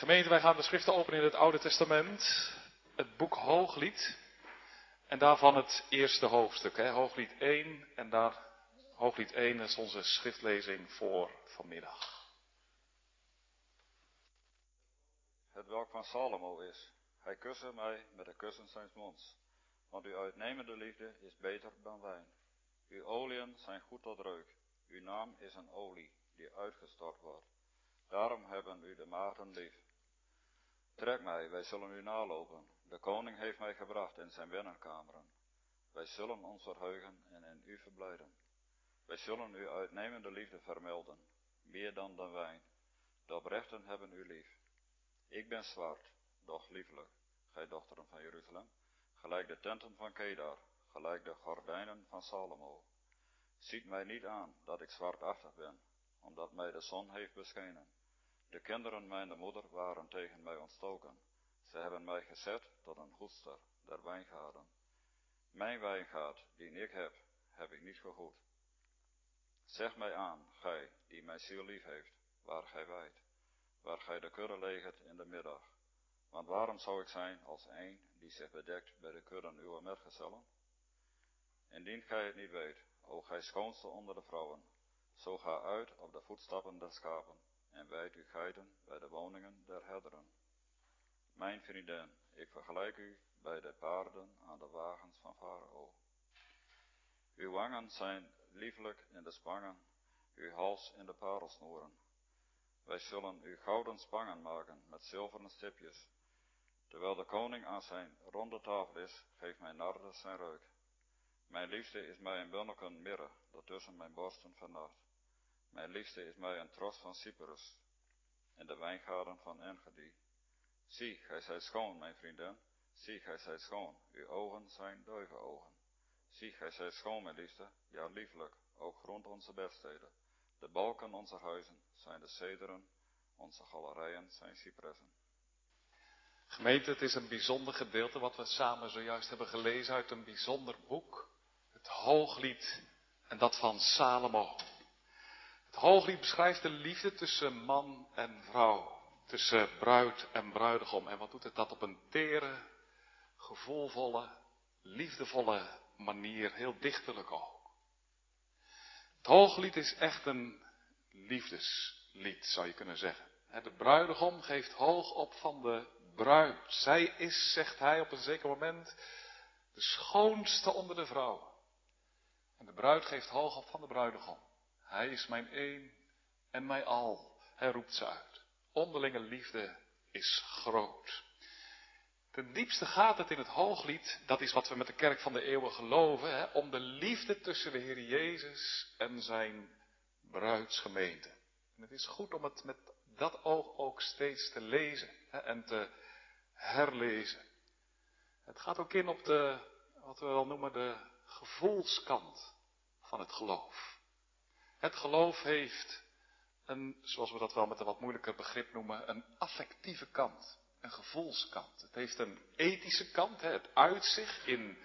Gemeente, wij gaan de schriften openen in het Oude Testament, het boek Hooglied. En daarvan het eerste hoofdstuk, hè? Hooglied 1. En daar, Hooglied 1 is onze schriftlezing voor vanmiddag. Het welk van Salomo is. Hij kuste mij met de kussen zijn monds. Want uw uitnemende liefde is beter dan wijn. Uw oliën zijn goed tot reuk. Uw naam is een olie die uitgestort wordt. Daarom hebben u de maagden lief. Trek mij, wij zullen u nalopen. De koning heeft mij gebracht in zijn binnenkameren. Wij zullen ons verheugen en in u verblijden. Wij zullen uw uitnemende liefde vermelden, meer dan de wijn. De oprechten hebben u lief. Ik ben zwart, doch liefelijk, gij dochteren van Jeruzalem, gelijk de tenten van Kedar, gelijk de gordijnen van Salomo. Ziet mij niet aan dat ik zwartachtig ben, omdat mij de zon heeft beschenen. De kinderen mijn moeder waren tegen mij ontstoken. Ze hebben mij gezet tot een goedster der wijngaarden. Mijn wijngaard, die ik heb, heb ik niet gegoed. Zeg mij aan, gij, die mijn ziel lief heeft, waar gij wijt, waar gij de kudde legert in de middag. Want waarom zou ik zijn als een die zich bedekt bij de kudden uw metgezellen? Indien gij het niet weet, o gij schoonste onder de vrouwen, zo ga uit op de voetstappen der schapen en wijd uw geiten bij de woningen der herderen. Mijn vriendin, ik vergelijk u bij de paarden aan de wagens van Farao. Uw wangen zijn lieflijk in de spangen, uw hals in de parelsnoeren. Wij zullen u gouden spangen maken met zilveren stipjes. Terwijl de koning aan zijn ronde tafel is, geeft mijn narde zijn reuk. Mijn liefste is mij een mirre, dat tussen mijn borsten vernacht. Mijn liefste is mij een tros van Cyprus, in de wijngaarden van Engedi. Zie, gij zijt schoon, mijn vrienden. Zie, gij zijt schoon. Uw ogen zijn duivenogen. Zie, gij zijt schoon, mijn liefste. Ja, lieflijk, ook grond onze bedsteden. De balken onze huizen zijn de cederen, onze galerijen zijn cypressen. Gemeente, het is een bijzonder gedeelte wat we samen zojuist hebben gelezen uit een bijzonder boek. Het Hooglied en dat van Salomo. Hooglied beschrijft de liefde tussen man en vrouw tussen bruid en bruidegom. En wat doet het dat op een tere, gevoelvolle, liefdevolle manier, heel dichterlijk ook. Het hooglied is echt een liefdeslied, zou je kunnen zeggen. De bruidegom geeft hoog op van de bruid. Zij is, zegt hij op een zeker moment, de schoonste onder de vrouwen. En de bruid geeft hoog op van de bruidegom. Hij is mijn een en mijn al. Hij roept ze uit. Onderlinge liefde is groot. Ten diepste gaat het in het hooglied, dat is wat we met de kerk van de eeuwen geloven, hè, om de liefde tussen de Heer Jezus en zijn bruidsgemeente. En het is goed om het met dat oog ook steeds te lezen hè, en te herlezen. Het gaat ook in op de, wat we wel noemen, de gevoelskant van het geloof. Het geloof heeft een, zoals we dat wel met een wat moeilijker begrip noemen, een affectieve kant, een gevoelskant. Het heeft een ethische kant, het uitzicht in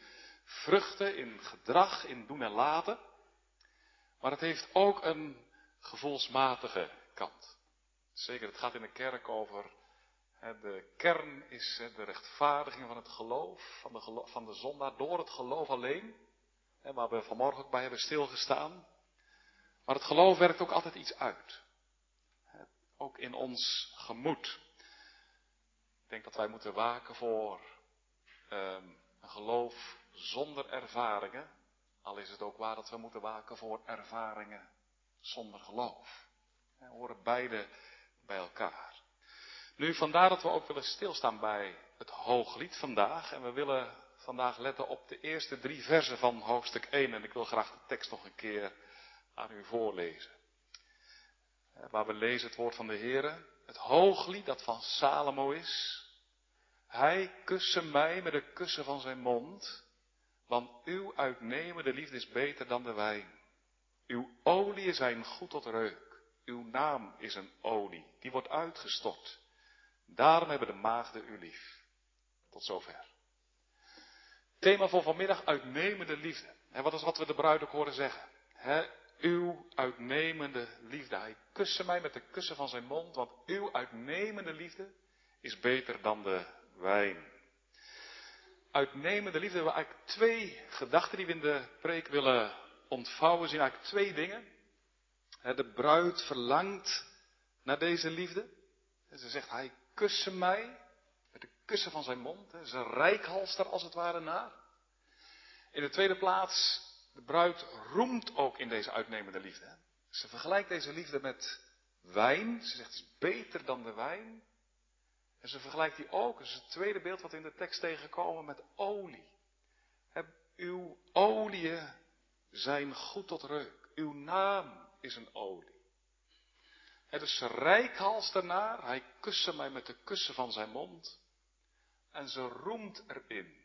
vruchten, in gedrag, in doen en laten. Maar het heeft ook een gevoelsmatige kant. Zeker, het gaat in de kerk over, de kern is de rechtvaardiging van het geloof, van de, van de zondaar door het geloof alleen. Waar we vanmorgen ook bij hebben stilgestaan. Maar het geloof werkt ook altijd iets uit ook in ons gemoed. Ik denk dat wij moeten waken voor um, een geloof zonder ervaringen. Al is het ook waar dat we moeten waken voor ervaringen zonder geloof. We horen beide bij elkaar. Nu, vandaar dat we ook willen stilstaan bij het hooglied vandaag. En we willen vandaag letten op de eerste drie versen van hoofdstuk 1. En ik wil graag de tekst nog een keer aan u voorlezen. Eh, waar we lezen het woord van de Heere, het hooglied dat van Salomo is. Hij kusse mij met de kussen van zijn mond, want uw uitnemende liefde is beter dan de wijn. Uw olie zijn goed tot reuk. Uw naam is een olie, die wordt uitgestort. Daarom hebben de maagden u lief. Tot zover. Thema voor vanmiddag, uitnemende liefde. En wat is wat we de bruid ook horen zeggen? Uw uitnemende liefde. Hij kuste mij met de kussen van zijn mond, want uw uitnemende liefde is beter dan de wijn. Uitnemende liefde we eigenlijk twee gedachten die we in de preek willen ontvouwen. We zien eigenlijk twee dingen. De bruid verlangt naar deze liefde. Ze zegt, hij kuste mij met de kussen van zijn mond. Ze rijkhalst er als het ware naar. In de tweede plaats, de bruid roemt ook in deze uitnemende liefde. Ze vergelijkt deze liefde met wijn. Ze zegt, het is beter dan de wijn. En ze vergelijkt die ook, dat is het tweede beeld wat in de tekst tegenkomen, met olie. uw oliën zijn goed tot reuk. Uw naam is een olie. Het is rijkhals ernaar, hij kuste mij met de kussen van zijn mond. En ze roemt erin.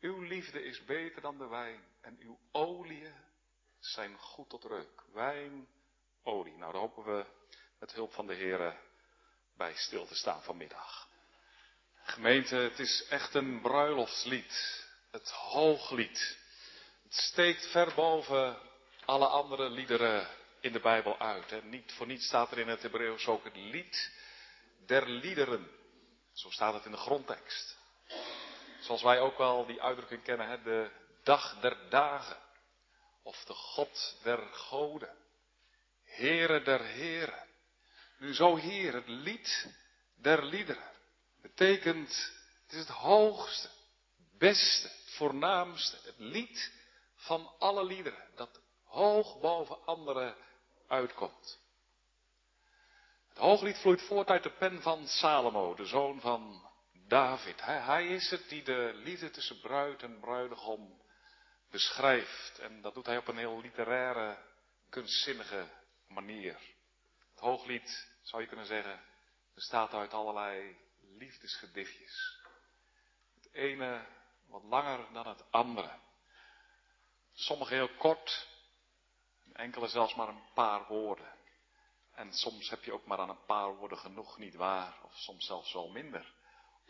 Uw liefde is beter dan de wijn en uw oliën zijn goed tot reuk. Wijn, olie. Nou, daar hopen we met hulp van de Heer bij stil te staan vanmiddag. Gemeente, het is echt een bruiloftslied. Het hooglied. Het steekt ver boven alle andere liederen in de Bijbel uit. En niet voor niets staat er in het Hebreeuws ook het lied der liederen. Zo staat het in de grondtekst. Zoals wij ook wel die uitdrukking kennen, hè? de dag der dagen. Of de God der goden. Here der heren. Nu zo hier, het lied der liederen. Betekent, het is het hoogste, beste, voornaamste, het lied van alle liederen. Dat hoog boven andere uitkomt. Het hooglied vloeit voort uit de pen van Salomo, de zoon van David. Hij, is het die de liefde tussen bruid en bruidegom beschrijft. En dat doet hij op een heel literaire, kunstzinnige manier. Het hooglied, zou je kunnen zeggen, bestaat uit allerlei liefdesgedichtjes. Het ene wat langer dan het andere. Sommige heel kort, enkele zelfs maar een paar woorden. En soms heb je ook maar aan een paar woorden genoeg, niet waar? Of soms zelfs wel minder.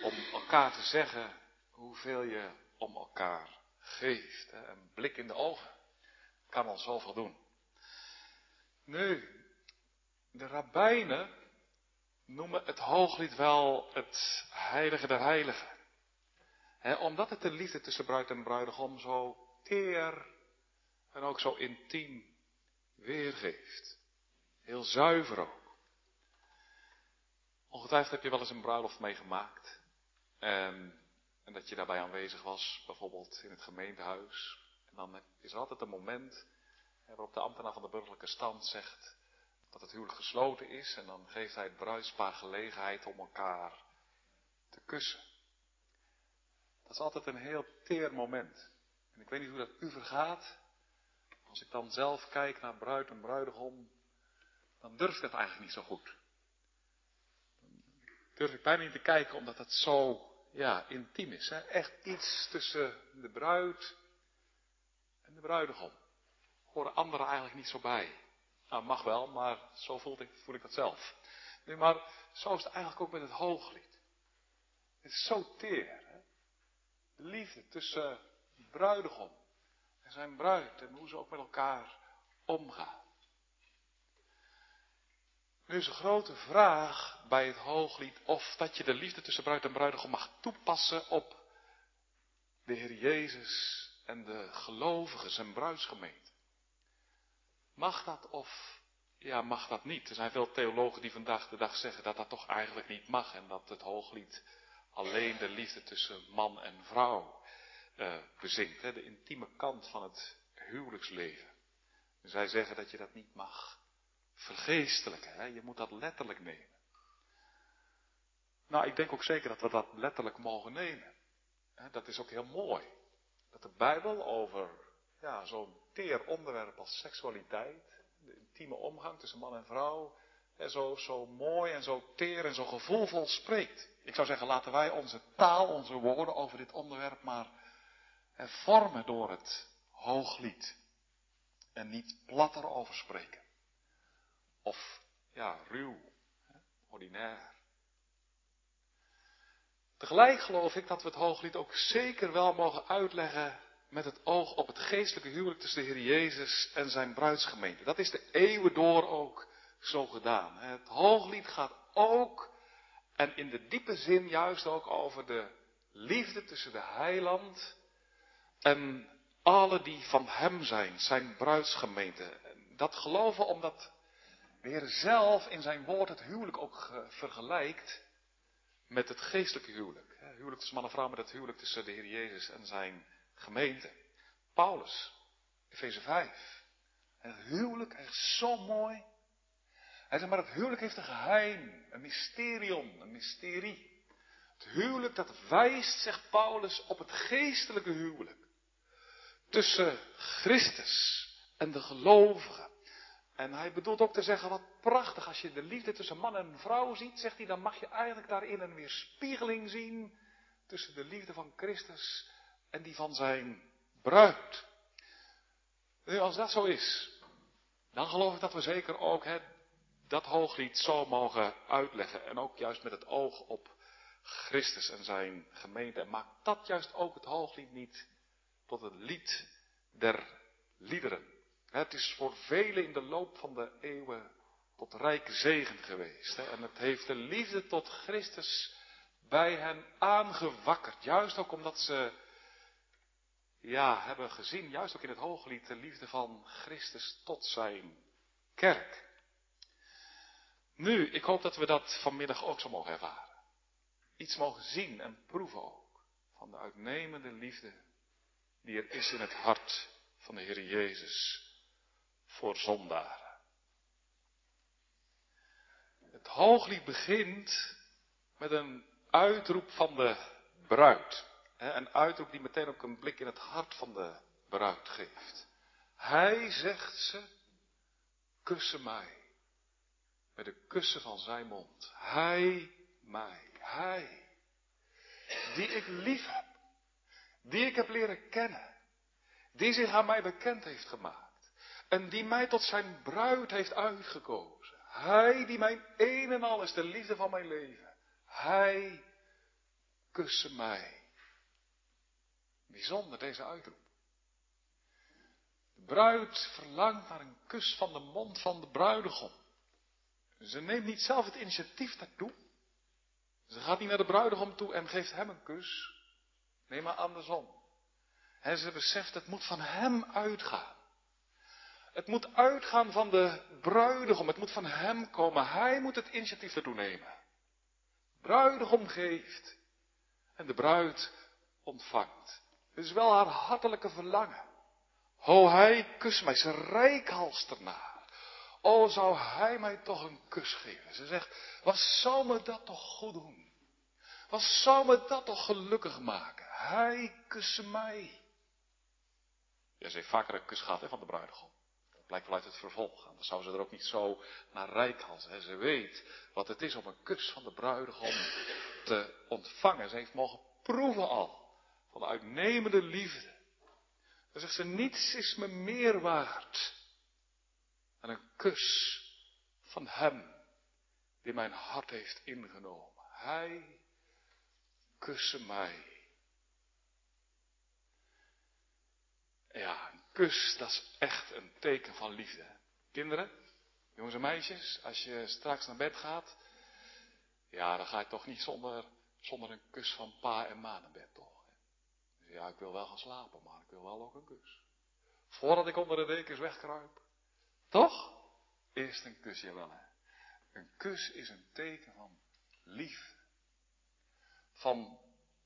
Om elkaar te zeggen hoeveel je om elkaar geeft. Een blik in de ogen kan al zoveel doen. Nu, de rabbijnen noemen het hooglied wel het heilige der heiligen. omdat het de liefde tussen bruid en bruidegom zo teer en ook zo intiem weergeeft. Heel zuiver ook. Ongetwijfeld heb je wel eens een bruiloft meegemaakt. En, en dat je daarbij aanwezig was, bijvoorbeeld in het gemeentehuis. En dan is er altijd een moment waarop de ambtenaar van de burgerlijke stand zegt dat het huwelijk gesloten is. En dan geeft hij het bruidspaar gelegenheid om elkaar te kussen. Dat is altijd een heel teer moment. En ik weet niet hoe dat u vergaat. Als ik dan zelf kijk naar bruid en bruidegom, dan durf ik dat eigenlijk niet zo goed. Dan durf ik bijna niet te kijken omdat het zo ja, intiem is. Hè? Echt iets tussen de bruid en de bruidegom. Horen anderen eigenlijk niet zo bij. Nou, mag wel, maar zo voel ik, voel ik dat zelf. Maar zo is het eigenlijk ook met het hooglied. Het is zo teer. Hè? De liefde tussen de bruidegom en zijn bruid en hoe ze ook met elkaar omgaan. Nu is een grote vraag bij het hooglied of dat je de liefde tussen bruid en bruidegom mag toepassen op de Heer Jezus en de gelovigen, zijn bruidsgemeente. Mag dat of ja, mag dat niet? Er zijn veel theologen die vandaag de dag zeggen dat dat toch eigenlijk niet mag en dat het hooglied alleen de liefde tussen man en vrouw uh, bezingt, hè, de intieme kant van het huwelijksleven. zij zeggen dat je dat niet mag vergeestelijken, hè, je moet dat letterlijk nemen. Nou, ik denk ook zeker dat we dat letterlijk mogen nemen. Dat is ook heel mooi. Dat de Bijbel over ja, zo'n teer onderwerp als seksualiteit, de intieme omgang tussen man en vrouw, zo, zo mooi en zo teer en zo gevoelvol spreekt. Ik zou zeggen, laten wij onze taal, onze woorden over dit onderwerp maar vormen door het hooglied. En niet platter over spreken. Of, ja, ruw, ordinair. Tegelijk geloof ik dat we het hooglied ook zeker wel mogen uitleggen met het oog op het geestelijke huwelijk tussen de Heer Jezus en zijn bruidsgemeente. Dat is de eeuwen door ook zo gedaan. Het hooglied gaat ook, en in de diepe zin juist ook over de liefde tussen de heiland en alle die van hem zijn, zijn bruidsgemeente. Dat geloven omdat de Heer zelf in zijn woord het huwelijk ook vergelijkt met het geestelijke huwelijk. Het huwelijk tussen man en vrouw met het huwelijk tussen de Heer Jezus en zijn gemeente. Paulus, Efeze 5. Het huwelijk is zo mooi. Hij zegt, maar het huwelijk heeft een geheim, een mysterium, een mysterie. Het huwelijk dat wijst, zegt Paulus, op het geestelijke huwelijk. Tussen Christus en de gelovigen. En hij bedoelt ook te zeggen, wat prachtig, als je de liefde tussen man en vrouw ziet, zegt hij, dan mag je eigenlijk daarin een weerspiegeling zien tussen de liefde van Christus en die van zijn bruid. Nu, als dat zo is, dan geloof ik dat we zeker ook dat hooglied zo mogen uitleggen. En ook juist met het oog op Christus en zijn gemeente. En maakt dat juist ook het hooglied niet tot het lied der liederen. Het is voor velen in de loop van de eeuwen tot rijke zegen geweest. Hè? En het heeft de liefde tot Christus bij hen aangewakkerd. Juist ook omdat ze ja, hebben gezien, juist ook in het hooglied, de liefde van Christus tot zijn kerk. Nu, ik hoop dat we dat vanmiddag ook zo mogen ervaren. Iets mogen zien en proeven ook van de uitnemende liefde die er is in het hart van de Heer Jezus voor zondaren. Het hooglied begint met een uitroep van de bruid. Een uitroep die meteen ook een blik in het hart van de bruid geeft. Hij, zegt ze, kussen mij. Met de kussen van zijn mond. Hij, mij. Hij. Die ik lief heb. Die ik heb leren kennen. Die zich aan mij bekend heeft gemaakt. En die mij tot zijn bruid heeft uitgekozen. Hij die mijn een en al is, de liefde van mijn leven. Hij kussen mij. Bijzonder deze uitroep. De bruid verlangt naar een kus van de mond van de bruidegom. Ze neemt niet zelf het initiatief daartoe. Ze gaat niet naar de bruidegom toe en geeft hem een kus. Nee, maar andersom. En ze beseft, het moet van hem uitgaan. Het moet uitgaan van de bruidegom. Het moet van hem komen. Hij moet het initiatief ertoe nemen. Bruidegom geeft. En de bruid ontvangt. Het is wel haar hartelijke verlangen. O, hij kust mij, ze reikhalst ernaar. O, zou hij mij toch een kus geven? Ze zegt, wat zou me dat toch goed doen? Wat zou me dat toch gelukkig maken? Hij kuste mij. Ja, ze heeft vaker een kus gehad van de bruidegom. Blijkt wel uit het vervolg. Anders zou ze er ook niet zo naar reikhalzen. Ze weet wat het is om een kus van de bruidegom te ontvangen. Ze heeft mogen proeven al van de uitnemende liefde. Dan zegt ze, niets is me meer waard dan een kus van Hem die mijn hart heeft ingenomen. Hij kussen mij. Ja, kus, dat is echt een teken van liefde. Kinderen, jongens en meisjes, als je straks naar bed gaat, ja, dan ga je toch niet zonder, zonder een kus van pa en ma naar bed, toch? Ja, ik wil wel gaan slapen, maar ik wil wel ook een kus. Voordat ik onder de dekens wegkruip. Toch? Eerst een kusje wel, hè. Een kus is een teken van liefde. Van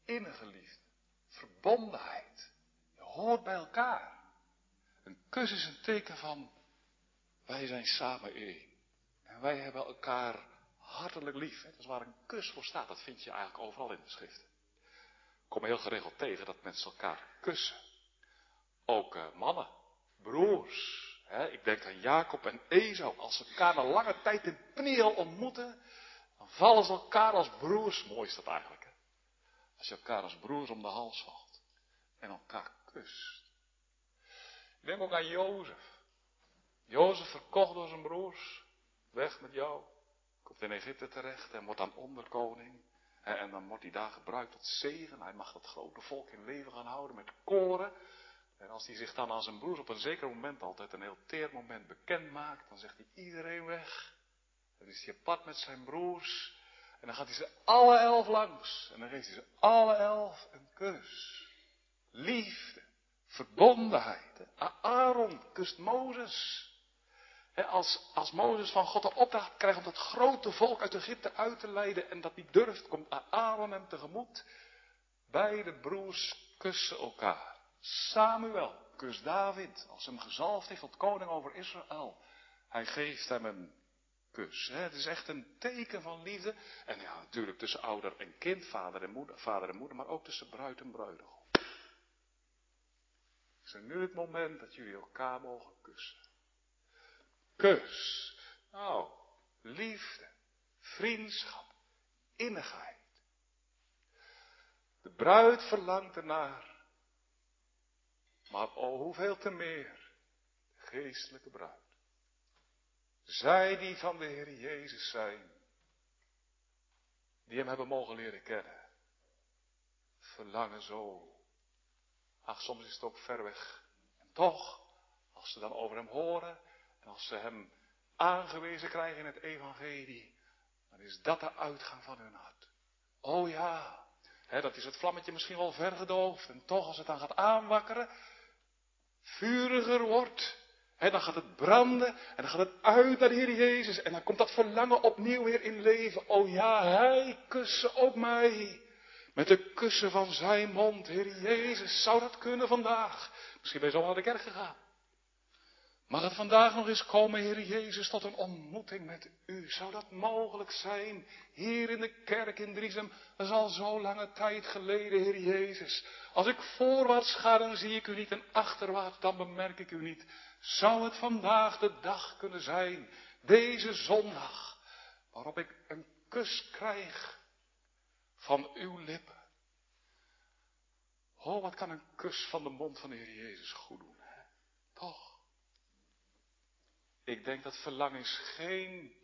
innige liefde. Verbondenheid. Je hoort bij elkaar. Een kus is een teken van wij zijn samen één. En wij hebben elkaar hartelijk lief. Dat is waar een kus voor staat. Dat vind je eigenlijk overal in de schriften kom heel geregeld tegen dat mensen elkaar kussen. Ook uh, mannen, broers. Hè? Ik denk aan Jacob en Esau. Als ze elkaar na lange tijd in Pniel ontmoeten, dan vallen ze elkaar als broers. Mooi is dat eigenlijk. Hè? Als je elkaar als broers om de hals valt en elkaar kust. Denk ook aan Jozef. Jozef verkocht door zijn broers. Weg met jou. Komt in Egypte terecht en wordt dan onderkoning. En dan wordt hij daar gebruikt tot zegen. Hij mag dat grote volk in leven gaan houden met koren. En als hij zich dan aan zijn broers op een zeker moment, altijd een heel teer moment, bekend maakt, dan zegt hij iedereen weg. Dan is hij apart met zijn broers. En dan gaat hij ze alle elf langs. En dan geeft hij ze alle elf een kus. Liefde, verbondenheid. Aaron kust Mozes. als, als Mozes van God de opdracht krijgt om dat grote volk uit Egypte uit te leiden en dat niet durft, komt Aaron hem tegemoet. Beide broers kussen elkaar. Samuel kust David als hem gezalfd heeft tot koning over Israël. Hij geeft hem een kus. Het is echt een teken van liefde. En ja, natuurlijk tussen ouder en kind, vader en moeder, vader en moeder, maar ook tussen bruid en bruidegom. Is nu het moment dat jullie elkaar mogen kussen? Kus. Nou, liefde, vriendschap, innigheid. De bruid verlangt ernaar. Maar oh, hoeveel te meer de geestelijke bruid. Zij die van de Heer Jezus zijn, die Hem hebben mogen leren kennen, verlangen zo. Ach, soms is het ook ver weg. En toch, als ze dan over Hem horen en als ze Hem aangewezen krijgen in het Evangelie, dan is dat de uitgang van hun hart. Oh ja, hè, dat is het vlammetje misschien wel vergedoofd. En toch, als het dan gaat aanwakkeren, vuriger wordt, en dan gaat het branden en dan gaat het uit naar de Heer Jezus. En dan komt dat verlangen opnieuw weer in leven. Oh ja, Hij kussen ook mij. Met de kussen van zijn mond, Heer Jezus. Zou dat kunnen vandaag? Misschien ben je zo naar de kerk gegaan. Mag het vandaag nog eens komen, Heer Jezus, tot een ontmoeting met U? Zou dat mogelijk zijn? Hier in de kerk in Driesem, dat is al zo lange tijd geleden, Heer Jezus. Als ik voorwaarts ga, dan zie ik U niet en achterwaarts, dan bemerk ik U niet. Zou het vandaag de dag kunnen zijn, deze zondag, waarop ik een kus krijg van uw lippen? Oh, wat kan een kus van de mond van de Heer Jezus goed doen, hè? Toch? Ik denk dat verlangen is geen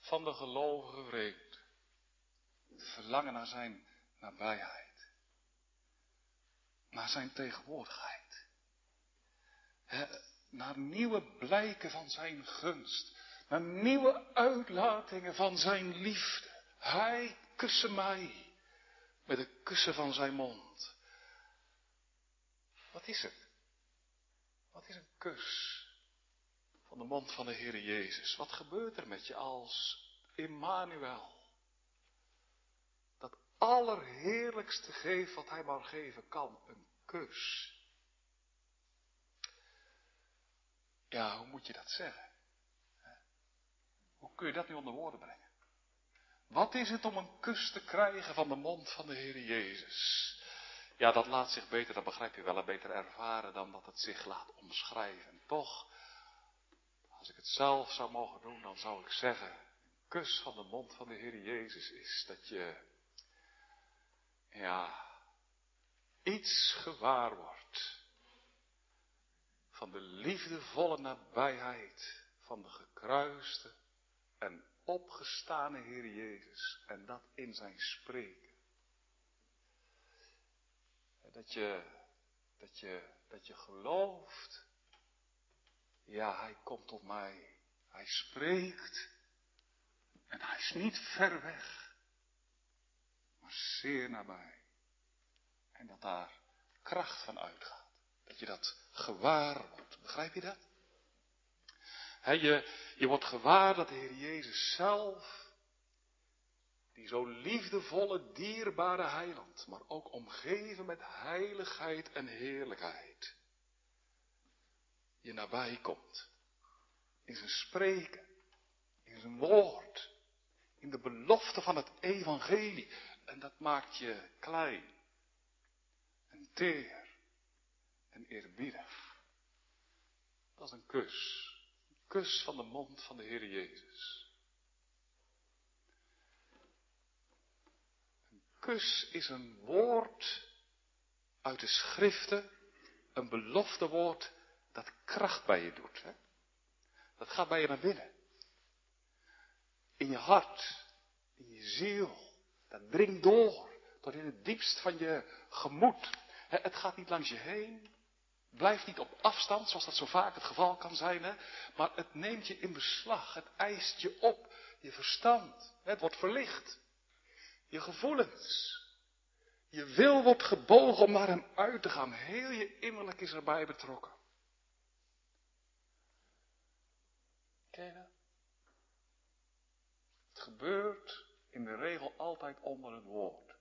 van de gelovigen vreemd. verlangen naar zijn nabijheid. Naar zijn tegenwoordigheid naar nieuwe blijken van zijn gunst, naar nieuwe uitlatingen van zijn liefde. Hij kussen mij met de kussen van zijn mond. Wat is het? Wat is een kus van de mond van de Heer Jezus? Wat gebeurt er met je als Immanuel? Dat allerheerlijkste geeft wat hij maar geven kan, een kus. Ja, hoe moet je dat zeggen? Hoe kun je dat nu onder woorden brengen? Wat is het om een kus te krijgen van de mond van de Heer Jezus? Ja, dat laat zich beter, dat begrijp je wel, en beter ervaren dan dat het zich laat omschrijven. toch, als ik het zelf zou mogen doen, dan zou ik zeggen, een kus van de mond van de Heer Jezus is dat je, ja, iets gewaar wordt van de liefdevolle nabijheid van de gekruiste en opgestane Heer Jezus en dat in zijn spreken. Dat je, dat je, dat je gelooft, ja, hij komt tot mij, hij spreekt en hij is niet ver weg, maar zeer nabij. En dat daar kracht van uitgaat. Dat je dat gewaar wordt. Begrijp je dat? Je, je wordt gewaar dat de Heer Jezus zelf, die zo liefdevolle, dierbare heiland, maar ook omgeven met heiligheid en heerlijkheid, je nabij komt. In zijn spreken, in zijn woord, in de belofte van het evangelie. En dat maakt je klein en teer en eerbiedig. Dat is een kus. Kus van de mond van de Heer Jezus. Een kus is een woord uit de schriften, een belofte woord dat kracht bij je doet. Hè? Dat gaat bij je naar binnen. In je hart, in je ziel. Dat dringt door tot in het diepst van je gemoed. Het gaat niet langs je heen, blijft niet op afstand, zoals dat zo vaak het geval kan zijn, hè? maar het neemt je in beslag. Het eist je op, je verstand. Het wordt verlicht. Je gevoelens. Je wil wordt gebogen om naar hem uit te gaan. Heel je innerlijk is erbij betrokken. Ken je Het gebeurt in de regel altijd onder het woord.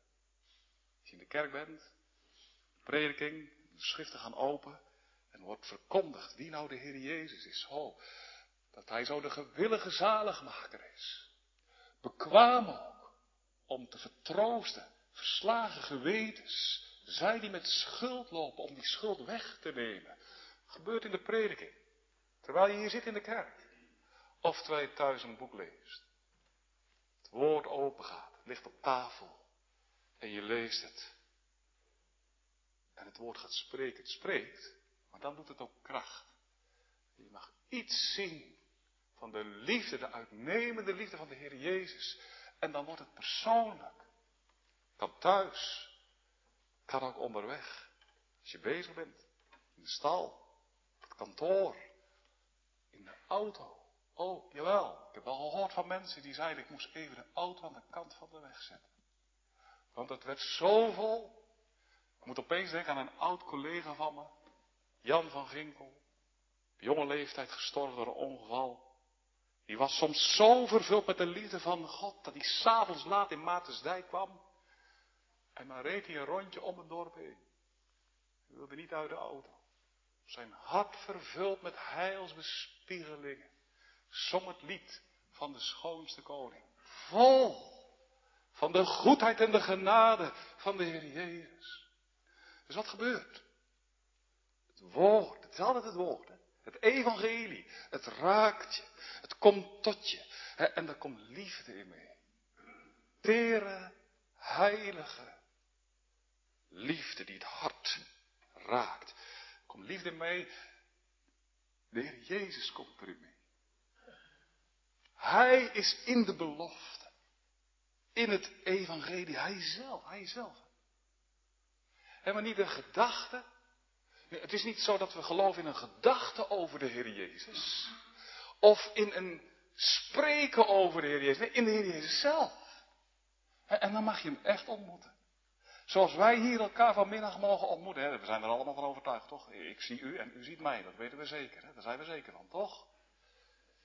Als je in de kerk bent, prediking, de schriften gaan open en wordt verkondigd wie nou de Heer Jezus is. Zo, dat Hij zo de gewillige zaligmaker is. Bekwaam ook om te vertroosten, verslagen gewetens, zij die met schuld lopen om die schuld weg te nemen. gebeurt in de prediking, terwijl je hier zit in de kerk. Of terwijl je thuis een boek leest. Het woord open gaat, het ligt op tafel en je leest het. En het woord gaat spreken, het spreekt, maar dan doet het ook kracht. Je mag iets zien van de liefde, de uitnemende liefde van de Heer Jezus. En dan wordt het persoonlijk. Kan thuis. Kan ook onderweg. Als je bezig bent. In de stal. Op het kantoor. In de auto. Oh, jawel. Ik heb wel gehoord van mensen die zeiden ik moest even de auto aan de kant van de weg zetten. Want het werd zo vol. Ik moet opeens denken aan een oud collega van me. Jan van Ginkel. Jonge leeftijd gestorven door een ongeval. Die was soms zo vervuld met de liefde van God, dat hij s'avonds laat in Maartensdijk kwam. En dan reed hij een rondje om het dorp heen. Hij wilde niet uit de auto. Zijn hart vervuld met heilsbespiegelingen. Zong het lied van de schoonste koning. Vol van de goedheid en de genade van de Heer Jezus. Dus wat gebeurt? Het woord, het is altijd het woord. Hè? Het evangelie, het raakt je, het komt tot je. Hè? En daar komt liefde in mee. Tere, heilige liefde die het hart raakt. Komt liefde mee. De Heer Jezus komt erin mee. Hij is in de belofte. In het evangelie. Hij zelf, hij zelf. En maar niet een gedachte. Het is niet zo dat we geloven in een gedachte over de Heer Jezus. Of in een spreken over de Heer Jezus. Nee, in de Heer Jezus zelf. En dan mag je hem echt ontmoeten. Zoals wij hier elkaar vanmiddag mogen ontmoeten. We zijn er allemaal van overtuigd, toch? Ik zie u en u ziet mij. Dat weten we zeker. Daar zijn we zeker van, toch?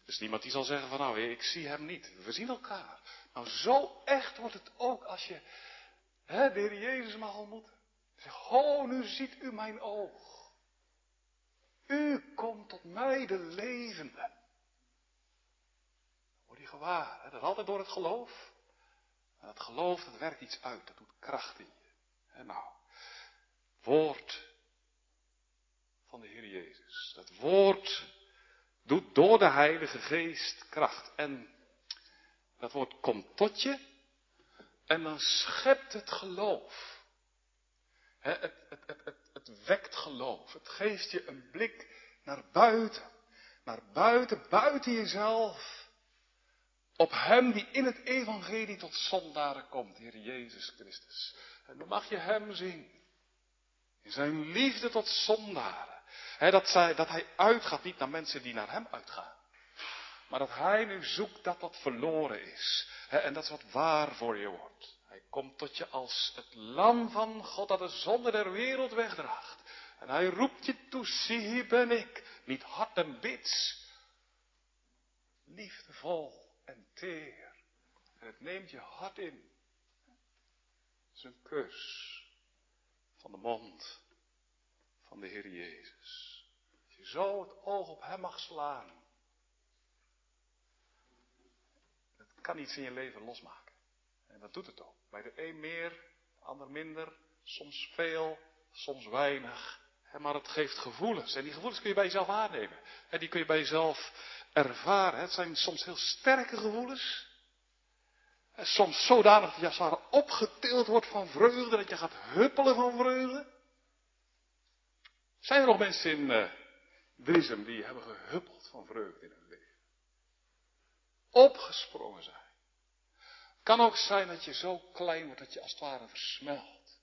Er is niemand die zal zeggen van nou, ik zie hem niet. We zien elkaar. Nou, zo echt wordt het ook als je hè, de Heer Jezus mag ontmoeten. Zeg, oh, nu ziet u mijn oog. U komt tot mij de levende. Word je gewaar. Hè? Dat is altijd door het geloof. En dat geloof, dat werkt iets uit. Dat doet kracht in je. En nou, woord van de Heer Jezus. Dat woord doet door de Heilige Geest kracht. En dat woord komt tot je. En dan schept het geloof. Het, het, het, wekt geloof. Het geeft je een blik naar buiten. Naar buiten, buiten jezelf. Op Hem die in het Evangelie tot zondaren komt, Heer Jezus Christus. En dan mag je Hem zien. In zijn liefde tot zondaren dat, zij, dat hij uitgaat niet naar mensen die naar hem uitgaan. Maar dat hij nu zoekt dat wat verloren is. en dat is wat waar voor je wordt. Hij komt tot je als het lam van God dat de zonde der wereld wegdraagt. En hij roept je toe, zie hier ben ik. Niet hard en bits. Liefdevol en teer. En het neemt je hart in. Zijn kus van de mond van de Heer Jezus. Als je zo het oog op Hem mag slaan. Dat kan iets in je leven losmaken. En dat doet het ook. Bij de een meer, de ander minder, soms veel, soms weinig. Maar het geeft gevoelens. En die gevoelens kun je bij jezelf aannemen. En die kun je bij jezelf ervaren. Het zijn soms heel sterke gevoelens. En soms zodanig dat je als het ware opgetild wordt van vreugde, dat je gaat huppelen van vreugde. Zijn er nog mensen in uh, die hebben gehuppeld van vreugde in hun leven? Opgesprongen zijn. Kan ook zijn dat je zo klein wordt dat je als het ware versmelt.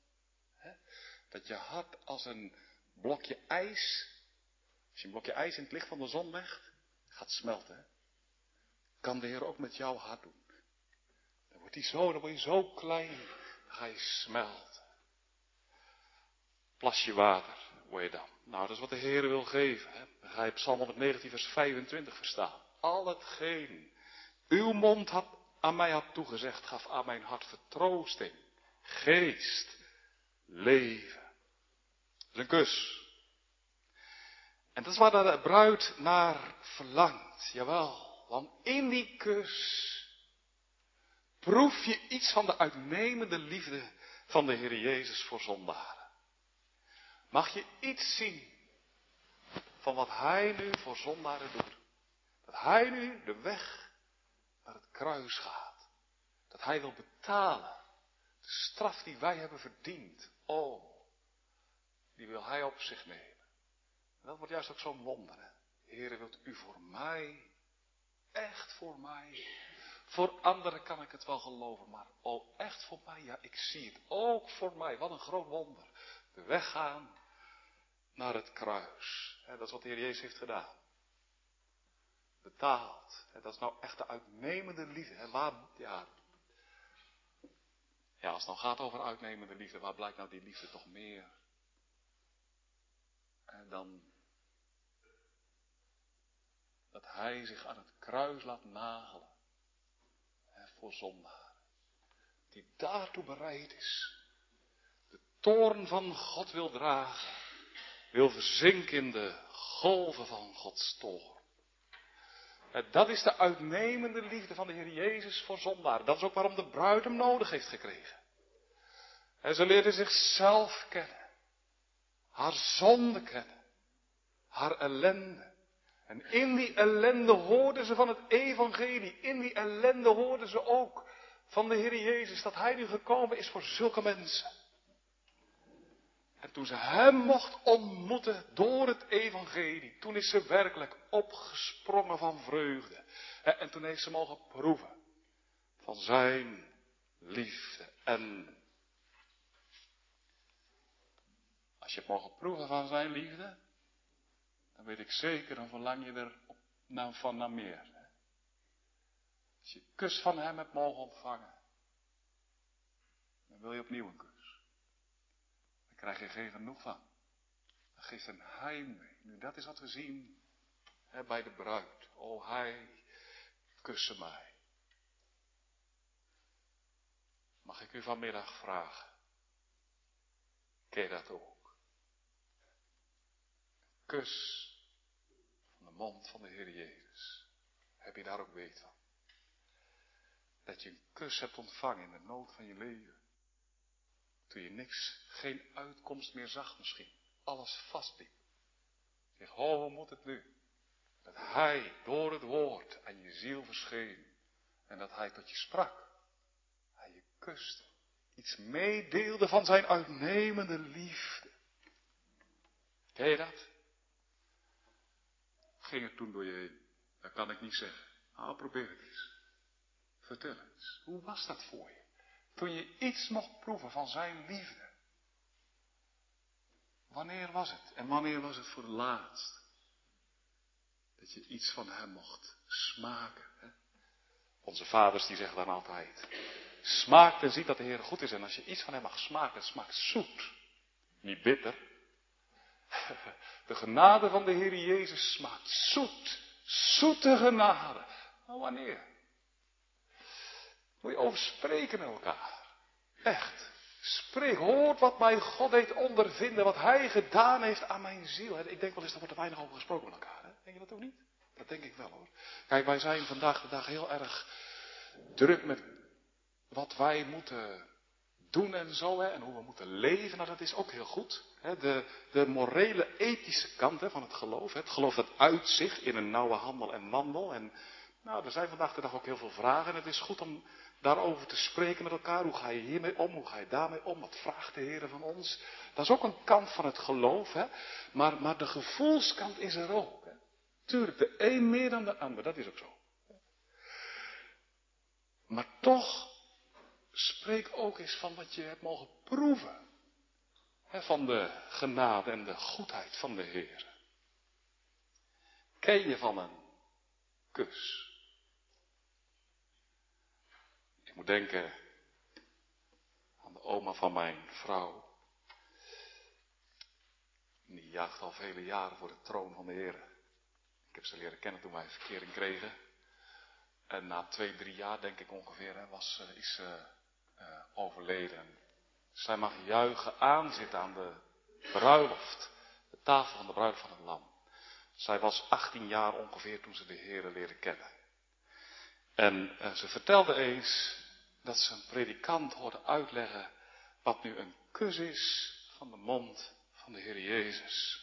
Dat je hart als een blokje ijs, als je een blokje ijs in het licht van de zon legt, gaat smelten. Kan de Heer ook met jouw hart doen. Dan wordt hij zo, dan word je zo klein, dan ga je smelten. Plasje water word je dan. Nou, dat is wat de Heer wil geven. Hè? Dan ga je Psalm 119 vers 25 verstaan. Al hetgeen uw mond had, aan mij had toegezegd, gaf aan mijn hart vertroosting, geest, leven. Dat is een kus. En dat is waar de bruid naar verlangt. Jawel, want in die kus proef je iets van de uitnemende liefde van de Heer Jezus voor zondaren. Mag je iets zien van wat Hij nu voor zondaren doet? Dat Hij nu de weg naar het kruis gaat. Dat Hij wil betalen. De straf die wij hebben verdiend. Oh, die wil Hij op zich nemen. En dat wordt juist ook zo'n wonder. Hè? Heere, wilt u voor mij, echt voor mij, voor anderen kan ik het wel geloven, maar oh, echt voor mij, ja, ik zie het ook voor mij. Wat een groot wonder. De weg gaan naar het kruis. Dat is wat de Heer Jezus heeft gedaan. Betaald. Dat is nou echt de uitnemende liefde. Ja, ja, als het dan gaat over uitnemende liefde, waar blijkt nou die liefde toch meer? En dan dat Hij zich aan het kruis laat nagelen voor zondaren. Die daartoe bereid is. De toorn van God wil dragen wil verzinken in de golven van Gods toorn. Dat is de uitnemende liefde van de Heer Jezus voor zondaren. Dat is ook waarom de bruid hem nodig heeft gekregen. En ze leerde zichzelf kennen. Haar zonde kennen. Haar ellende. En in die ellende hoorden ze van het evangelie. In die ellende hoorden ze ook van de Heer Jezus dat Hij nu gekomen is voor zulke mensen. En toen ze hem mocht ontmoeten door het evangelie, toen is ze werkelijk opgesprongen van vreugde. En toen heeft ze mogen proeven van zijn liefde. En als je hebt mogen proeven van zijn liefde, dan weet ik zeker, dan verlang je er van naar meer. Als je kus van hem hebt mogen ontvangen, dan wil je opnieuw een kus krijg je geen genoeg van. Dan geeft een heimwee. Nu, dat is wat we zien hè, bij de bruid. O, hij kussen mij. Mag ik u vanmiddag vragen? Ken je dat ook? kus van de mond van de Heer Jezus. Heb je daar ook weet van? Dat je een kus hebt ontvangen in de nood van je leven. Toen je niks, geen uitkomst meer zag misschien. Alles vastliep. Zeg, oh, hoe moet het nu? Dat hij door het woord aan je ziel verscheen. En dat hij tot je sprak. Hij je kuste. Iets meedeelde van zijn uitnemende liefde. Ken je dat? Ging het toen door je heen? Dat kan ik niet zeggen. Nou, probeer het eens. Vertel eens. Hoe was dat voor je? Toen je iets mocht proeven van zijn liefde. Wanneer was het? En wanneer was het voor het laatst? Dat je iets van hem mocht smaken. Hè? Onze vaders die zeggen dan altijd. Smaakt en ziet dat de Heer goed is. En als je iets van hem mag smaken, het smaakt zoet. Niet bitter. De genade van de Heer Jezus smaakt zoet. Zoete genade. Maar wanneer? Moet je over spreken met elkaar. Echt. Spreek, hoort wat mijn God heeft ondervinden, wat Hij gedaan heeft aan mijn ziel. Ik denk wel eens, er wordt er weinig over gesproken met elkaar. Hè? Denk je dat ook niet? Dat denk ik wel hoor. Kijk, wij zijn vandaag de dag heel erg druk met wat wij moeten doen en zo. Hè, en hoe we moeten leven. Nou, dat is ook heel goed. Hè, de, de morele, ethische kant hè, van het geloof. Hè, het geloof dat uitzicht in een nauwe handel en wandel. En nou, er zijn vandaag de dag ook heel veel vragen. En het is goed om daarover te spreken met elkaar. Hoe ga je hiermee om? Hoe ga je daarmee om? Wat vraagt de Heer van ons? Dat is ook een kant van het geloof, hè? Maar, maar de gevoelskant is er ook. Hè? Tuurlijk, de een meer dan de ander, dat is ook zo. Maar toch, spreek ook eens van wat je hebt mogen proeven. van de genade en de goedheid van de Heer. Ken je van een kus? Ik moet denken aan de oma van mijn vrouw. Die jaagt al vele jaren voor de troon van de Heer. Ik heb ze leren kennen toen wij verkering kregen. En na twee, drie jaar, denk ik ongeveer, was, is ze uh, overleden. Zij mag juichen aanzitten aan de bruiloft. De tafel van de bruiloft van het lam. Zij was 18 jaar ongeveer toen ze de Heeren leren kennen. En uh, ze vertelde eens dat ze een predikant hoorde uitleggen wat nu een kus is van de mond van de Heer Jezus.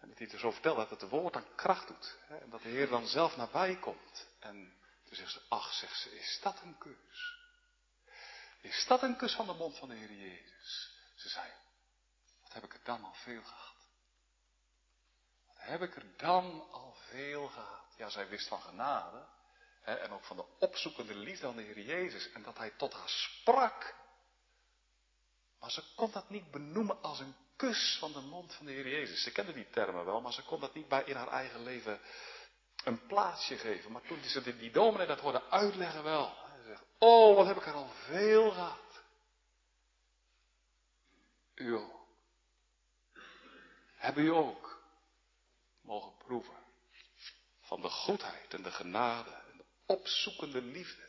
En dat hij er zo vertelde dat het woord dan kracht doet. Hè, en dat de Heer dan zelf nabij komt. En toen zegt ze, ach, zegt ze, is dat een kus? Is dat een kus van de mond van de Heer Jezus? Ze zei, wat heb ik er dan al veel gehad? Wat heb ik er dan al veel gehad? Ja, zij wist van genade. En ook van de opzoekende liefde van de Heer Jezus. En dat hij tot haar sprak. Maar ze kon dat niet benoemen als een kus van de mond van de Heer Jezus. Ze kende die termen wel, maar ze kon dat niet bij in haar eigen leven een plaatsje geven. Maar toen ze die, dominee dat hoorde uitleggen wel. Hij zegt, oh wat heb ik er al veel gehad. U ook. Hebben u ook mogen proeven van de goedheid en de genade en de opzoekende liefde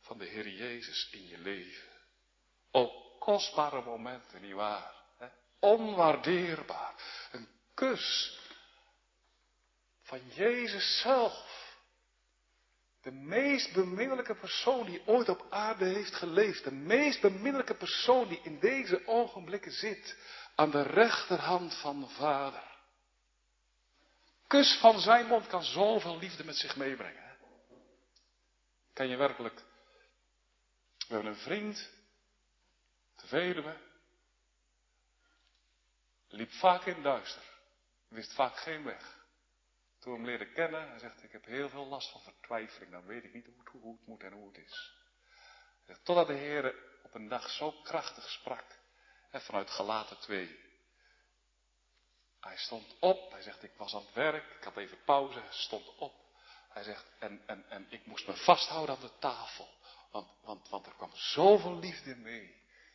van de Heer Jezus in je leven. O kostbare momenten, nietwaar? Onwaardeerbaar. Een kus van Jezus zelf. De meest beminnelijke persoon die ooit op aarde heeft geleefd. De meest beminnelijke persoon die in deze ogenblikken zit. Aan de rechterhand van de Vader. Kus van zijn mond kan zoveel liefde met zich meebrengen. Kan je werkelijk. We hebben een vriend. Te Veluwe. Liep vaak in duister. Wist vaak geen weg. Toen we hem leerde kennen, hij zegt, ik heb heel veel last van vertwijfeling. Dan weet ik niet hoe, het moet en hoe het is. Zegt, totdat de Heer op een dag zo krachtig sprak. En vanuit Galaten 2. Hij stond op. Hij zegt, ik was aan het werk. Ik had even pauze. Hij stond op. Hij zegt, en, en, en ik moest me vasthouden aan de tafel. Want, want, want er kwam zoveel liefde mee.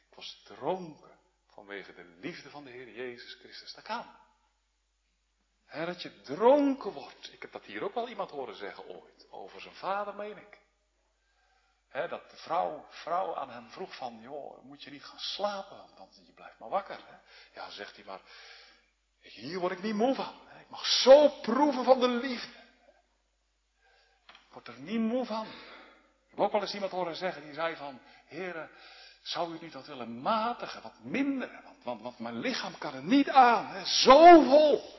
Ik was dronken vanwege de liefde van de Heer Jezus Christus. Dat kan. He, dat je dronken wordt. Ik heb dat hier ook wel iemand horen zeggen ooit. Over zijn vader, meen ik. Dat de vrouw, vrouw aan hem vroeg van, joh, moet je niet gaan slapen, want je blijft maar wakker. Ja, zegt hij maar, hier word ik niet moe van. Ik mag zo proeven van de liefde. Ik word er niet moe van. Ik heb ook wel eens iemand horen zeggen, die zei van, heren, zou u niet wat willen matigen, wat minder? Want, want, want mijn lichaam kan er niet aan. Hè? Zo vol.